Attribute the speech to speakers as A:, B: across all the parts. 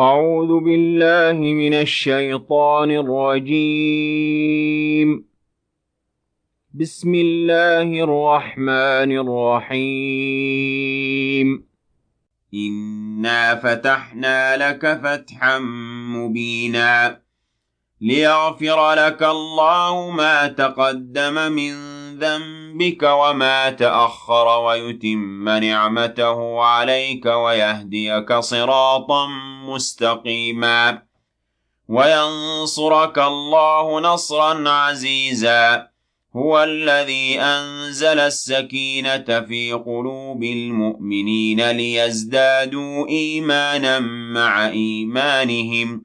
A: أعوذ بالله من الشيطان الرجيم بسم الله الرحمن الرحيم إنا فتحنا لك فتحا مبينا ليغفر لك الله ما تقدم من ذنب ربك وما تأخر ويتم نعمته عليك ويهديك صراطا مستقيما وينصرك الله نصرا عزيزا هو الذي أنزل السكينة في قلوب المؤمنين ليزدادوا إيمانا مع إيمانهم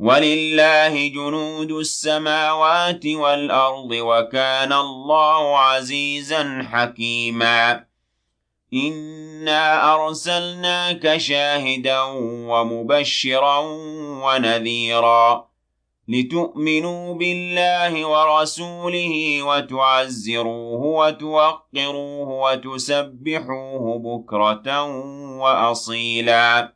A: ولله جنود السماوات والأرض وكان الله عزيزا حكيما إنا أرسلناك شاهدا ومبشرا ونذيرا لتؤمنوا بالله ورسوله وتعزروه وتوقروه وتسبحوه بكرة وأصيلاً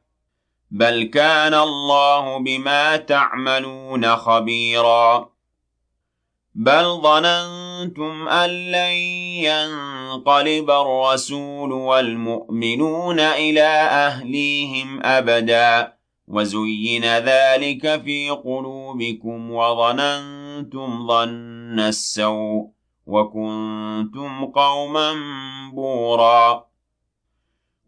A: بل كان الله بما تعملون خبيرا بل ظننتم أن لن ينقلب الرسول والمؤمنون إلى أهليهم أبدا وزين ذلك في قلوبكم وظننتم ظن السوء وكنتم قوما بوراً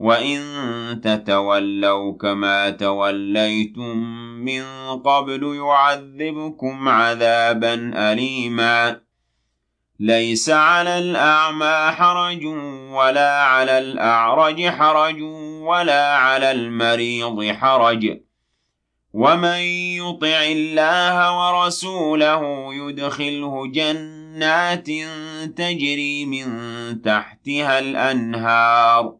A: وَإِن تَتَوَلَّوْا كَمَا تَوَلَّيْتُم مِّن قَبْلُ يُعَذِّبْكُم عَذَابًا أَلِيمًا لَيْسَ عَلَى الْأَعْمَى حَرَجٌ وَلَا عَلَى الْأَعْرَجِ حَرَجٌ وَلَا عَلى الْمَرِيضِ حَرَجٌ وَمَن يُطِعِ اللَّهَ وَرَسُولَهُ يُدْخِلْهُ جَنَّاتٍ تَجْرِي مِن تَحْتِهَا الْأَنْهَارُ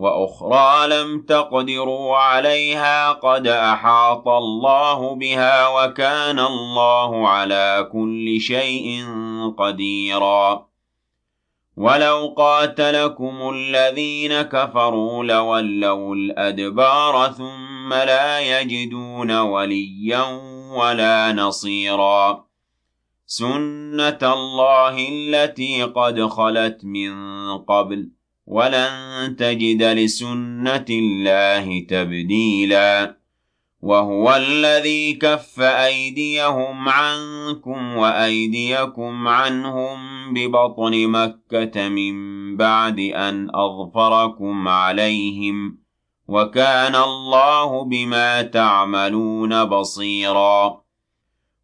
A: وأخرى لم تقدروا عليها قد أحاط الله بها وكان الله على كل شيء قديرا ولو قاتلكم الذين كفروا لولوا الأدبار ثم لا يجدون وليا ولا نصيرا سنة الله التي قد خلت من قبل ولن تجد لسنة الله تبديلا وهو الذي كف أيديهم عنكم وأيديكم عنهم ببطن مكة من بعد أن أظفركم عليهم وكان الله بما تعملون بصيراً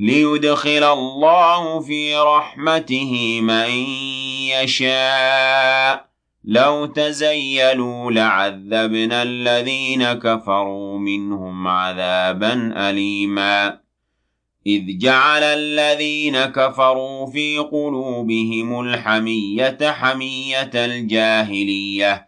A: ليدخل الله في رحمته من يشاء لو تزيلوا لعذبنا الذين كفروا منهم عذابا أليما إذ جعل الذين كفروا في قلوبهم الحمية حمية الجاهليه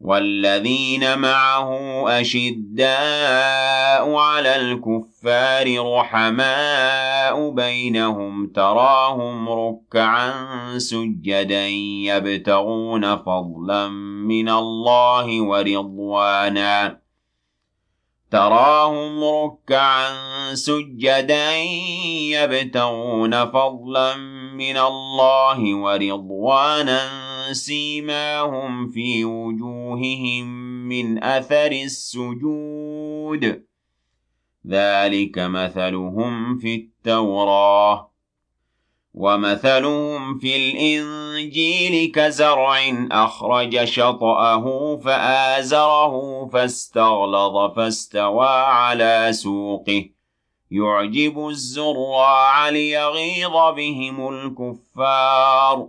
A: والذين معه أشداء على الكفار رحماء بينهم تراهم ركعا سجدا يبتغون فضلا من الله ورضوانا تراهم ركعا سجدا يبتغون فضلا من الله ورضوانا سيماهم في وجوههم من أثر السجود ذلك مثلهم في التوراة ومثلهم في الإنجيل كزرع أخرج شطأه فآزره فاستغلظ فاستوى على سوقه يعجب الزراع ليغيظ بهم الكفار